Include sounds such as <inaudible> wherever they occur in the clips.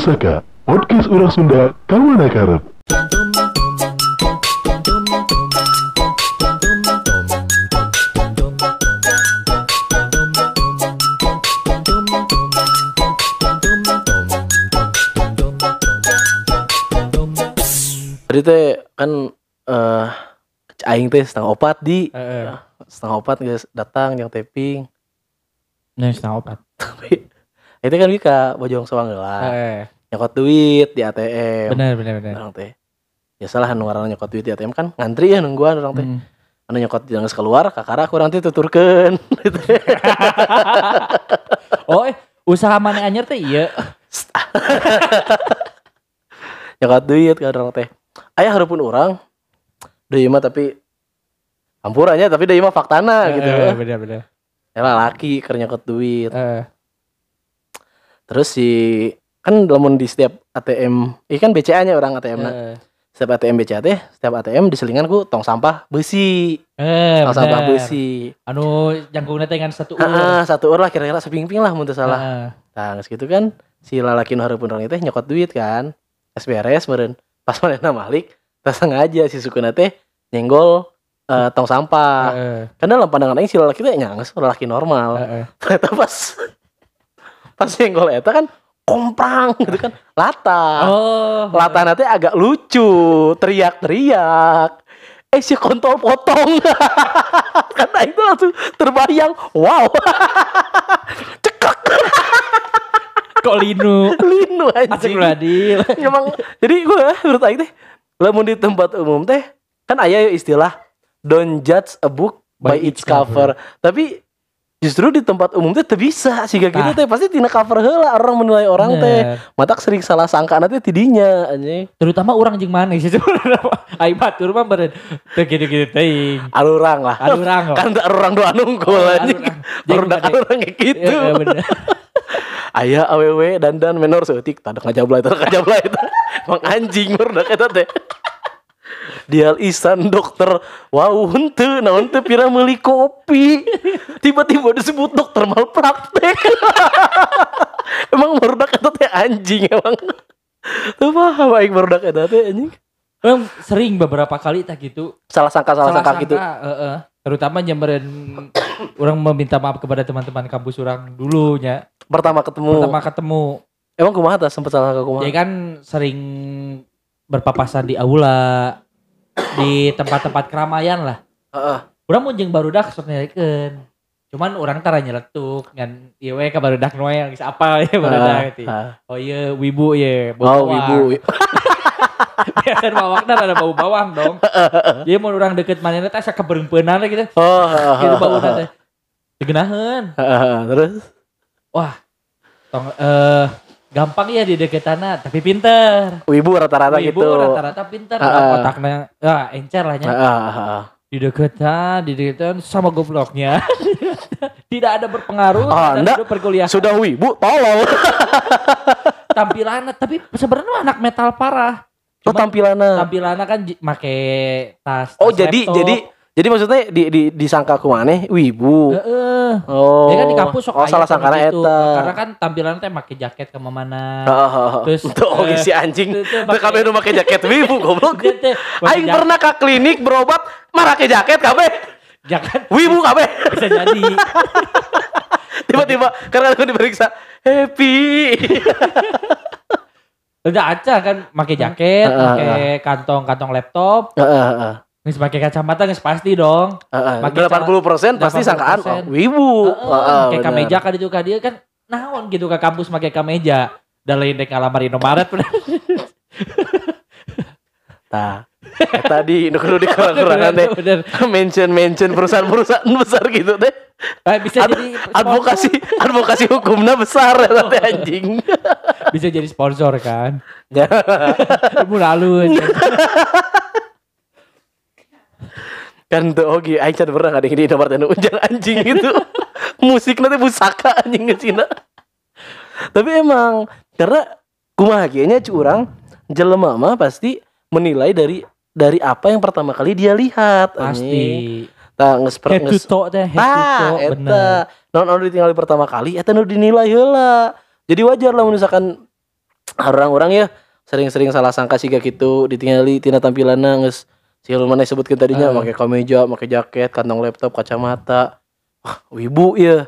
Pusaka, podcast orang Sunda, kawan karep. Tadi teh kan eh aing teh setengah opat di Heeh. setengah opat guys datang yang taping. Nah, setengah opat. <laughs> Tapi itu kan Wika bojong soang lah. Heeh. Nyokot duit di ATM. Benar, benar, benar. Orang teh. Biasalah anu ngaranna nyokot duit di ATM kan ngantri ya nungguan orang teh. Hmm. Anu nyokot jangan keluar kakara aku orang teh tuturkeun. <laughs> <laughs> Oh, eh, usaha mana anyar teh iya. <laughs> nyokot duit kan orang teh. Ayah harupun orang. Deui mah tapi ampurannya tapi deui mah faktana gitu. Heeh, benar, benar. Ya laki keur nyokot duit. Heeh. Terus si kan lamun di setiap ATM, ini kan BCA nya orang ATM na. Heeh. Setiap ATM BCA teh, setiap ATM diselingan ku tong sampah besi, Eh, tong sampah besi. Anu jangkungna teh satu Ah, satu ur lah kira-kira seping-ping lah mun teu salah. Nah, geus gitu kan si lalaki nu hareupeun orang teh nyokot duit kan. Es beres meureun. Pas <laughs> manehna malik, teu sengaja si sukuna teh nyenggol eh, tong sampah. Heeh. Karena dalam pandangan aing si lalaki teh nya geus lalaki normal. Heeh. <laughs> Ternyata pas pas nyenggol eta kan komprang gitu kan lata. Oh. Lata nanti agak lucu, teriak-teriak. Eh si kontol potong. <laughs> Karena itu langsung terbayang, wow. <laughs> Cekak Kok linu? linu anjing. Astagfirullahaladzim. <laughs> Emang jadi gue menurut aing teh lamun di tempat umum teh kan aya istilah don't judge a book by, its cover. Tapi justru di tempat umum teh bisa sih kayak gitu teh pasti tina cover heula orang menilai orang teh. Matak sering salah sangka nanti tidinya anjing. Terutama orang jeung mana sih sebenarnya. Aing batur mah beren teu gitu-gitu teuing. Alurang lah. Urang kok. kan tak orang doa nunggu Oh, anjing. alurang. Barudak alurang kayak gitu. Iya, bener. <laughs> Aya awewe dandan menor seutik tadak ngajablay tadak ngajablay eta. <laughs> Emang anjing barudak eta teh. Dial isan dokter. Wow henteu naon teu pira meuli kopi. Tiba-tiba disebut dokter malpraktek. <laughs> Emang barudak eta teh anjing emang. Teu paham aing barudak eta teh anjing. Emang sering beberapa kali tak gitu. salah sangka salah, sangka gitu. Heeh. Terutama nyamperin <coughs> orang meminta maaf kepada teman-teman kampus orang dulunya. pertama ketemu. Pertama ketemu. emang kumaha tah? Sempet salah sangka kumaha? Ya kan sering berpapasan di aula, di tempat-tempat keramaian lah. Heeh. Urang mun jeung barudak sok. Cuman orang tara nyeletuk ngan ieu we ka barudak nu yang geus apa ya barudak. Ah, ah. Oh iya wibu ya, Oh, ibu. <laughs> Biasanya bawangna ada bau bawang dong. Jadi mau orang deket mana teh asa keberempenan gitu. Oh, Gitu bauna teh. Digenaheun. terus Wah. Tong eh gampang ya di deketana tapi pinter. wibu rata-rata Ibu gitu. rata-rata pinter Ah, ah. otaknya ya encer lah. Ah, ah, ah. Di deketan, di deketan sama gobloknya. <laughs> Tidak ada berpengaruh Ah, dan enggak. hidup perkuliahan. Sudah wibu, tolong. <laughs> tampilannya tapi sebenarnya anak metal parah. Oh, Cuma tampilannya. tampilannya kan make tas, Oh, tas jadi laptop. jadi jadi maksudnya di di disangka ku maneh wibu. Heeh. Oh. Ya kan di kampus sok Oh, salah sangkana gitu. eta. Karena kan tampilannya teh make jaket ke mana. Heeh, heeh. Terus, <laughs> Tuh, oke eh, si anjing. Teu kabeh nu make jaket wibu <laughs> goblok. Dia Aing pernah ke klinik berobat make jaket kabeh. jaket Wibu kabeh. bisa jadi. <laughs> Tiba-tiba karena aku diperiksa happy. Udah aca kan make jaket, make kantong-kantong laptop, Heeh, heeh. Geus make kacamata geus pasti dong. Heeh. Make 80% pasti 80%. sangkaan oh, wibu. Heeh, Kayak bener. kameja kan itu kan dia kan naon gitu ke kampus make kameja. Dan lain dek ngalamar Indomaret. <laughs> Tah. Tadi nu kudu dikurang-kurangan deh. Bener. Mention-mention perusahaan-perusahaan <laughs> besar gitu deh. Eh, bisa Ad- jadi advokasi advokasi hukumnya besar ya teh <laughs> anjing. bisa jadi sponsor kan. Ya. Ibu lalu. Kan tuh oke aing can pernah ada di nomor tenu ujang anjing gitu. <laughs> Musik nanti pusaka anjing ke Cina. Tapi emang karena kumaha kieu nya curang jelema mah pasti menilai dari dari apa yang pertama kali dia lihat. Pasti. Tah geus per- toe teh, toe eta. Non anu ditinggali pertama kali eta nu dinilai heula. Jadi wajar lah misalkan orang-orang ya sering-sering salah sangka sih gitu ditinggali tina tampilanna geus si mana sebutkan tadinya pakai kemeja, pakai jaket, kantong laptop, kacamata. Wah, wibu ya.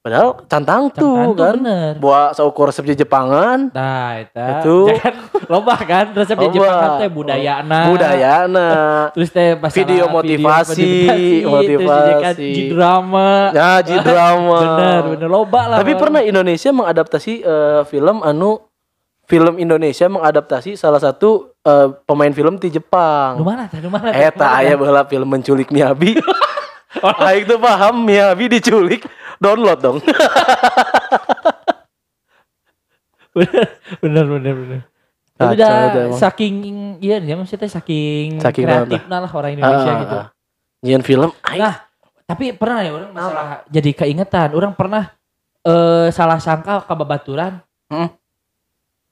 Padahal cantang tuh kan. bener. Buat saukur resep Jepangan. Nah, eta. Itu. <laughs> Jangan loba kan resep di Loba. Jepang teh budayana. Budayana. <laughs> Terus teh masalah Video motivasi, Terus motivasi. jadi drama. Ya, <laughs> ji drama. Bener, bener loba lah. Tapi pernah Indonesia mengadaptasi eh, film anu film Indonesia mengadaptasi salah satu eh, pemain film di Jepang. Nu mana mana teh? Eta Mana aya teh? baheula film menculik Miyabi. <laughs> Aing tuh paham Miyabi diculik, download dong. <laughs> bener bener bener. Kacau Tapi dah itu emang. saking iya ya maksudnya saking, Saking kreatif lah orang Indonesia gitu. Ah, ah, ah. Nyian film Nah, tapi pernah ya orang masalah jadi keingetan. Orang pernah eh salah sangka ke babaturan. Hmm.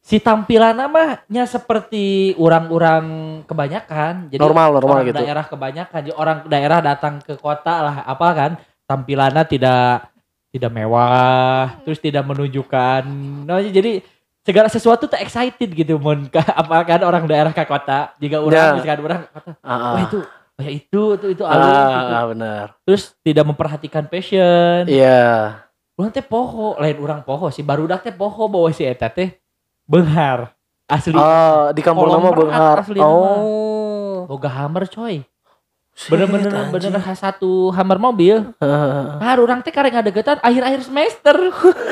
Si tampilan namanya seperti orang-orang kebanyakan. Jadi normal normal orang gitu. daerah kebanyakan. Jadi orang daerah datang ke kota lah apa kan tampilannya tidak tidak mewah, terus tidak menunjukkan. Nah, jadi segala sesuatu tuh excited gitu mun apa kan orang daerah ke kota. Jika Ya. orang misalkan orang kota, ah. wah itu kayak itu tuh itu alus gitu. Benar. Terus tidak memperhatikan fashion. Iya. Urang teh poho, lain orang poho sih barudak teh poho bawa si eta teh beunghar asli. Oh, di kampung Kolom nama Benghar. asli nama. Oh. Boga hammer coy. Bener-bener bener khas satu hammer mobil. <laughs> Nah, orang teh karek ngadegetan akhir-akhir semester.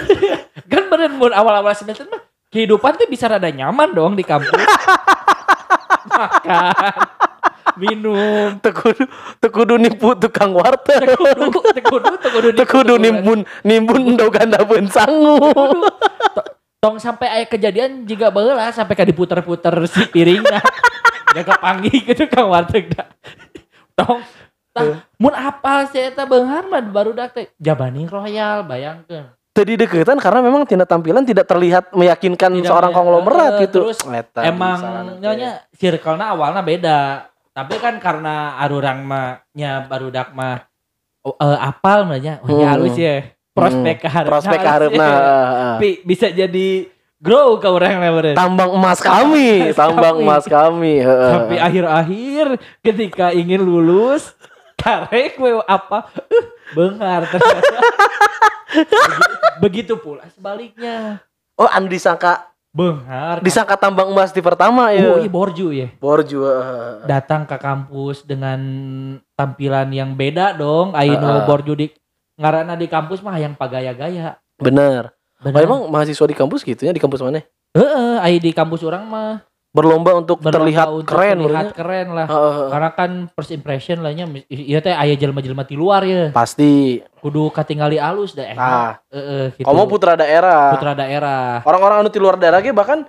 <laughs> kan bener mun awal-awal semester mah kehidupan teh bisa rada nyaman dong di kampus. <laughs> Makan, minum, Tekudu tekudu nipu tukang warteg. tekudu, tekudu, tekudu, Tekudu nimbun nimbun ndo ganda pun sangu. Tong sampai aya kejadian juga baheula sampai ka diputer-puter si piringna. <laughs> Jaga panggih gitu kang warteg dah. Tong tah mun apal si eta beunghar mah barudak teh Jabani Royal bayangkeun. Tadi deketan karena memang tina tampilan tidak terlihat meyakinkan Tidak seorang konglomerat gitu. terus Eta Emang nyonya circle-na awalnya beda. Tapi kan karena arurang mah nya barudak mah oh, eh, apal mah nya oh, Hmm. halus ya. Prospek ka hareup. prospek harapna <laughs> Tapi bisa jadi grow ke orang beureun. tambang emas kami, tambang emas kami. Tapi akhir-akhir ketika ingin lulus karek we apa uh, benghar ternyata. <laughs> Begi- Begitu pula sebaliknya. Oh, anu disangka Benghar. disangka tambang emas di pertama Oh, ya. iya borju ya. Borju. heeh. Datang ke kampus dengan tampilan yang beda dong. Aino Heeh. borju di ngarana di kampus mah yang pagaya-gaya. Bener. Oh, Benar. emang mahasiswa di kampus gitu ya di kampus mana? Heeh, ai di kampus orang mah Berlomba untuk berlomba terlihat untuk keren terlihat menurutnya. keren lah. Heeh. Karena kan first impression lahnya iya teh aya jelema-jelema ti luar ya. Pasti. kudu katingali alus dah eh. Nah, Heeh, gitu. kamu putra daerah. putra daerah. Orang-orang anu di luar daerah ge bahkan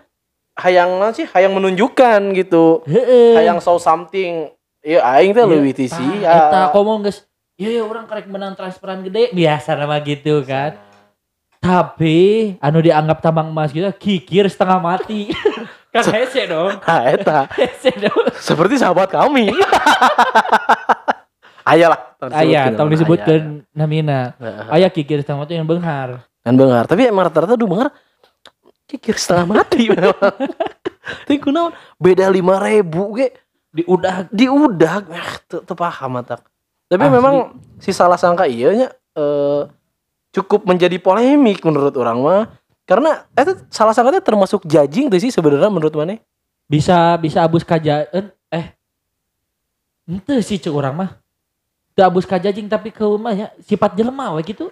hayang sih, hayang menunjukkan gitu. Heeh. Hayang show something. Iya, aing teh leuwih ti sia. Eta komo geus. Iya ya orang karek menang transferan gede biasa nama gitu kan. Tapi anu dianggap tambang emas gitu kikir setengah mati. <laughs> kan hese dong. <laughs> Eta Hese dong. seperti sahabat kami. <laughs> Ayalah. Aya, tong disebutkeun Aya. namina. Heeh. Aya kikir setengah mati yang benghar. Dan benghar, tapi emang rata-rata duh benghar kikir setengah mati memang. Tapi kunaon beda 5000 ge Di udah di udah ah, teu teu paham matak. Tapi Asli. memang si salah sangka iya nya eh, cukup menjadi polemik menurut orang mah. Karena itu salah sangkanya termasuk judging tuh sih sebenarnya menurut mana? bisa bisa abus kajaen eh ente sih cek orang mah Teu abus kajajing tapi ke mah ya sifat jelema we gitu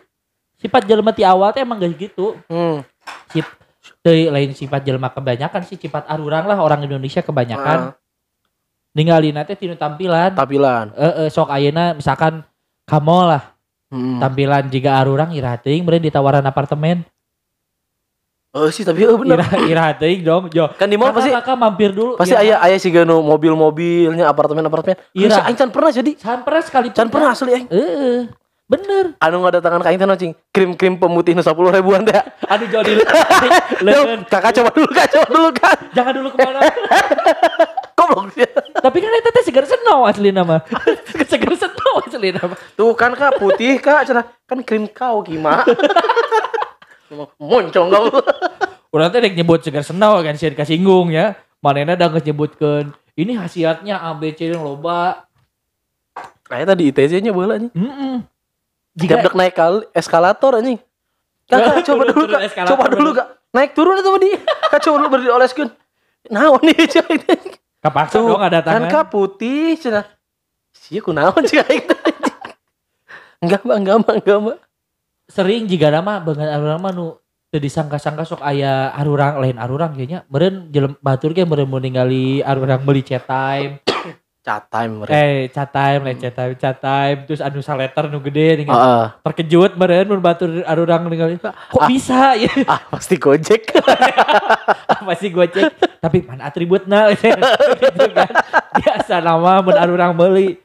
sifat jelema ti awal teh emang gak gitu Hmm. sip lain sifat jelema kebanyakan sih sifat arurang lah orang Indonesia kebanyakan Ah, ninggalin teh tinu tampilan tampilan. eh eh, sok ayeuna misalkan kamu lah Hmm. tampilan jika arurang iraha teuing ditawaran apartemen Oh sih tapi oh, bener. iraha iraha teuing dong jo Kan di mall pasti kakak, mampir dulu pasti ayah ayah sih gano mobil-mobilnya apartemen-apartemen. Ira. Iya. Aing can pernah jadi. Can pernah sekali Can pernah asli aing. eh bener Anu ngadatangan ka aing teh cing. Krim-krim pemutih nu 10 ribuan teh. aduh jadi Yo, <laughs> kakak coba dulu kak coba dulu kan. jangan dulu ke mana <laughs> Goblok sih. tapi kan itu teh segar senow asli nama <laughs> segar senow asli nama Tuh kan kak putih kak cenah kan krim kau gimana? <laughs> Moncong kau. <laughs> Urang teh nyebut segar senau kan sieun kasinggung ya. Manehna da geus nyebutkeun ini khasiatnya ABC yang loba. Kayak tadi ITC-nya bola nih. Heeh. Jika Jika naik kali eskalator anjing. Kakak coba dulu kak. Coba dulu kak. Naik turun itu tadi. Kak coba dulu berdiri oleskeun. Naon nih cek kepaksa dong ada kan tangan. kak putih cenah. Sia kunaon cek aing. Enggak mbak, enggak mbak, enggak mbak. Sering jika nama banget arurang mah nu teu disangka-sangka sok aya arurang lain arurang kayaknya. Meureun jelem batur ge meureun mau ningali arurang beli chat Chat time mereka. Eh, chat time, lain chat time, chat time, terus anu saletter nu gede ningali. Heeh. Terkejut meureun mun batur arurang ningali. Kok bisa ya? Ah, pasti Gojek. <laughs> gue cek tapi mana atributnya <laughs> gitu kan biasa nama mun arurang beli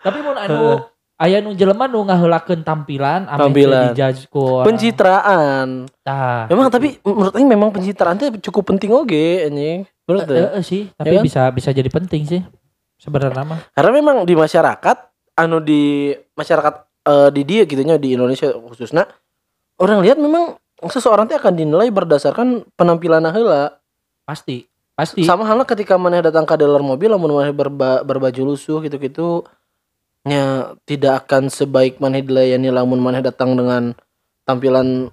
tapi mun anu aya nu jelema nu ngaheulakeun tampilan ame Tampilan. di judge ku orang. Pencitraan. Tah. Memang tapi menurut aing memang pencitraan itu cukup penting oge anjing. Menurut Eh, eh, sih tapi kan? bisa bisa jadi penting sih sebenarnya mah Karena memang di masyarakat anu di masyarakat eh, di dia gitunya di Indonesia khususnya orang lihat memang seseorang itu akan dinilai berdasarkan penampilan heula. pasti pasti Sama halnya ketika maneh datang ke dalam mobil lamun maneh berba, berbaju lusuh gitu-gitu nya tidak akan sebaik maneh dilayani lamun maneh datang dengan tampilan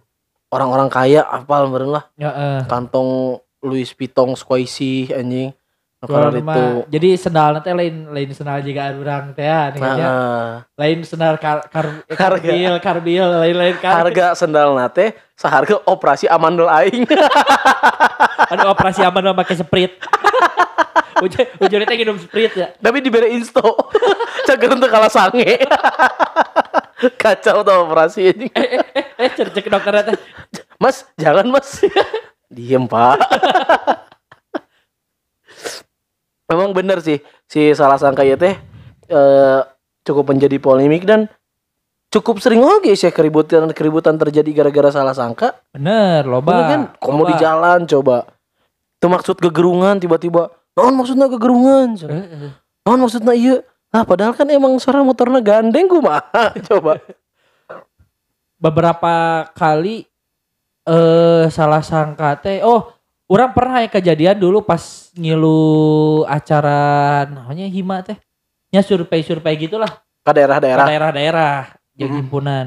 orang-orang kaya apal lah ya, eh. kantong Louis Vuitton squishy anjing Kalau Kalau itu jadi sendal nanti lain lain sendal jika arurang teh ya, nih, ya. Nah, lain sendal kar, kar, eh, <laughs> Harga. karbil karbil lain lain kar harga sendal nate seharga operasi amandel aing <laughs> Aduh operasi aman mah pakai sprit. <laughs> Ujung ujungnya teh minum sprit ya. tapi diberi insto cager untuk kalah sange kacau tuh operasi ini Eh, eh, eh cek cek dokternya teh. mas jangan mas diem pak memang bener sih si salah sangka ya teh eh, cukup menjadi polemik dan cukup sering oke sih keributan keributan terjadi gara-gara salah sangka Bener, loba. Bener kan kamu di jalan coba itu maksud kegerungan tiba-tiba non maksudnya kegerungan Eh, eh. non maksudnya iya nah padahal kan emang suara motornya gandeng kumaha <laughs> coba Beberapa kali eh salah sangka teh. Oh, orang pernah ya kejadian dulu pas ngilu acara namanya hima teh. Nya survei-survei gitulah ke daerah-daerah ke daerah-daerah yang Mhm. himpunan.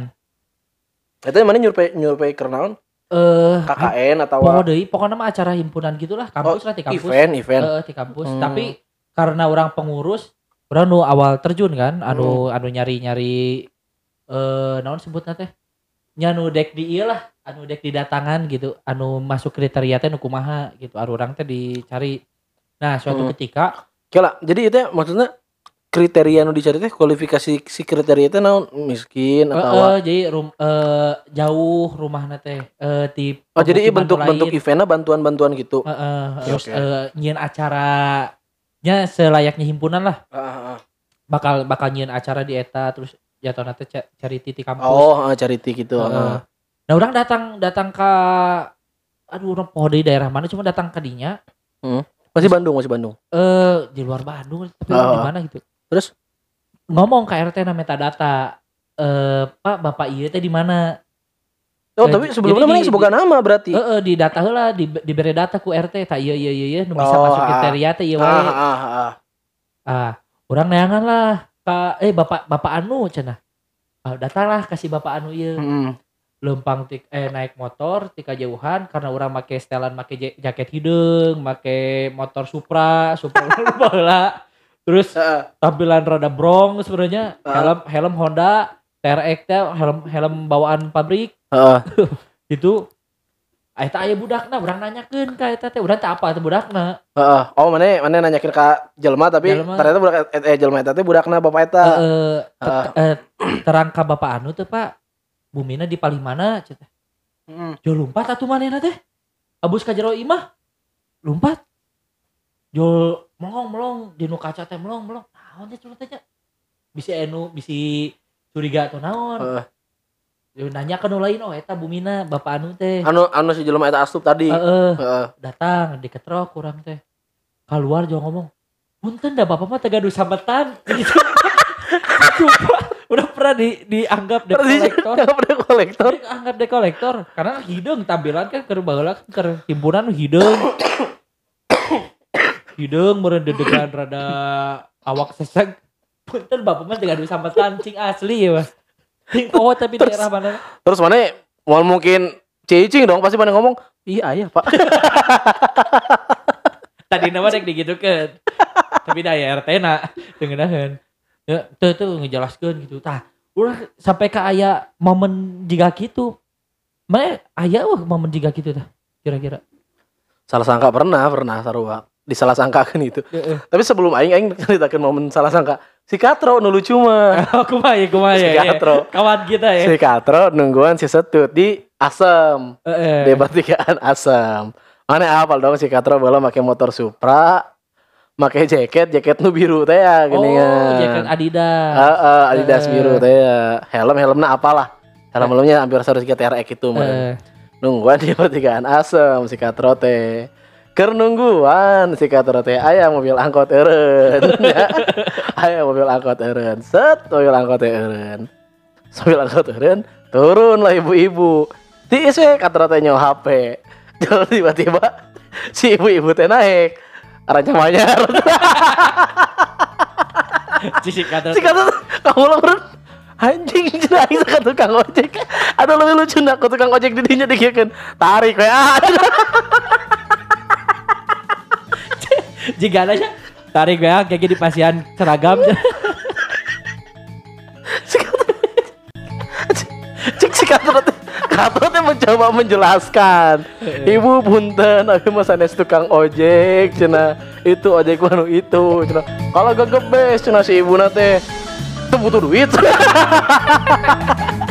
itu yang mana nyurpei nyurpei kernaon Eh, KKN atau pokoknya deui, pokoknya mah acara himpunan gitulah, kampus lah di kampus. event event Eh, di kampus. Hmm. Tapi karena orang pengurus, orang nu awal terjun kan, anu Hmm. anu nyari-nyari eh naon sebutnya teh? Nya nu dek di ieu lah, anu dek di datangan gitu, anu masuk kriteria teh nu kumaha gitu, anu orang teh dicari. Nah, suatu Hmm. ketika Kela, jadi itu maksudnya kriteria nu dicari teh kualifikasi si kriteria teh naon miskin atau eh, jadi rum, eh, jauh rumahna teh eh di oh jadi bentuk nu bentuk lain. eventnya bantuan-bantuan gitu Eh, eh, terus oke. eh, nyieun acaranya selayaknya himpunan lah. Ah, ah, ah. bakal bakal nyieun acara di eta terus jatuh nanti cari titik kampus. oh ah, charity gitu Heeh. ah. Nah orang datang datang ke aduh orang poho di daerah mana cuma datang ke dinya masih Bandung masih Bandung eh di luar Bandung tapi Oh. di mana gitu. Terus? ngomong ke RT na metadata eh Pak Bapak iya teh di mana? oh Eh, tapi sebelumnya mana semoga nama berarti Eh eh, di data heula di diberi data ku RT tak iya iya iya iya nu bisa Oh, masuk ah. kriteria teh iya ah, wae. ah, ah, ah. Ah, orang neangan lah ka eh Bapak Bapak anu cenah. Ah, datanglah kasih Bapak anu ieu. Mm. Lempang tik eh naik motor tika jauhan karena orang make setelan make ja- jaket hidung make motor Supra Supra <laughs> bola terus Ah, tampilan rada brong sebenarnya Ah. helm helm Honda TRX teh helm helm bawaan pabrik <laughs> ah, ah. itu Eta aya budakna urang nanyakeun ka eta teh urang teh apa teh budakna Heeh. oh mana mana nanyakin ke jelma tapi Jelema. ternyata budak eh, eh jelma eta teh budakna bapak eta eh Ah. eh, terang bapak anu teh Pak bumina di paling mana cenah Mm. Jo lompat atuh manehna teh. Abus ka jero imah. Lompat. Jo melong melong di nu kaca teh melong melong. Naon teh cenah teh nya? Bisi anu bisi curiga atau naon. Heeh. Jo nanya nu lain oh eta bumina bapak anu teh. anu anu si jelma eta asup tadi Heeh, Heeh. datang diketrok kurang teh. Keluar jo ngomong. Punten dah bapak mah teh gaduh sambetan. <laughs> Gitu. Udah pernah di dianggap dep Terus kolektor. Jangan pada kolektor. Dia anggap dep kolektor karena hidung tampilan kan keur baheula kan keur himpunan hidung. hidung meureun dedegan rada awak seseg. Punten bapak mah dengan sampetan cing asli ya, Mas. Cing oh tapi Terus- daerah mana? Terus mana mau mungkin cicing dong pasti mana ngomong iya ayah pak <laughs> Tadi nama dek digitukeun. tapi daya RT na dengenaheun. Ya, tuh tuh ngejelaskeun gitu. Tah, ulah sampai ke aya momen jika gitu. Mana aya wah momen jika gitu tah kira-kira. salah sangka pernah pernah sarua disalah sangkakan itu Heeh. tapi sebelum aing aing ceritakan momen salah sangka si Katro nu lucu mah <laughs> Oh, ya, kumaha ya. Si ya. Katro. Kawan kita ya. si Katro nungguan si Setut di Asem Heeh. di pertigaan Asem mana apal dong si Katro bola pakai motor Supra pakai jaket jaket nu biru teh ya gini Oh, jaket Adidas. Heeh, Adidas Eh. biru teh ya. Helm helmnya apalah. Helm helmnya hampir harus kita TRX itu mah. Eh, Nungguan di <laughs> pertigaan asem si Katro teh. Ker nungguan si Katro teh aya mobil angkot eureun. <laughs> aya mobil angkot eureun. Set mobil angkot eureun. Mobil angkot eureun turun lah ibu-ibu. Tiis we Katro teh nyawa HP. Jalan <laughs> tiba-tiba si ibu-ibu teh naik. Arahnya manyar. <laughs> si kata kata kamu bro. Anjing cenah aing ka tukang ojek. Ada lebih lucu nak tukang ojek di dinya dikieukeun tarik we. Ah jika ada tarik ya kayak gini pasian seragam kata teh mencoba menjelaskan. Ibu punten. Mah sanes tukang ojek cenah itu ojek manu itu cenah kalau gak gebes cenah si ibu teh teu butuh duit <laughs>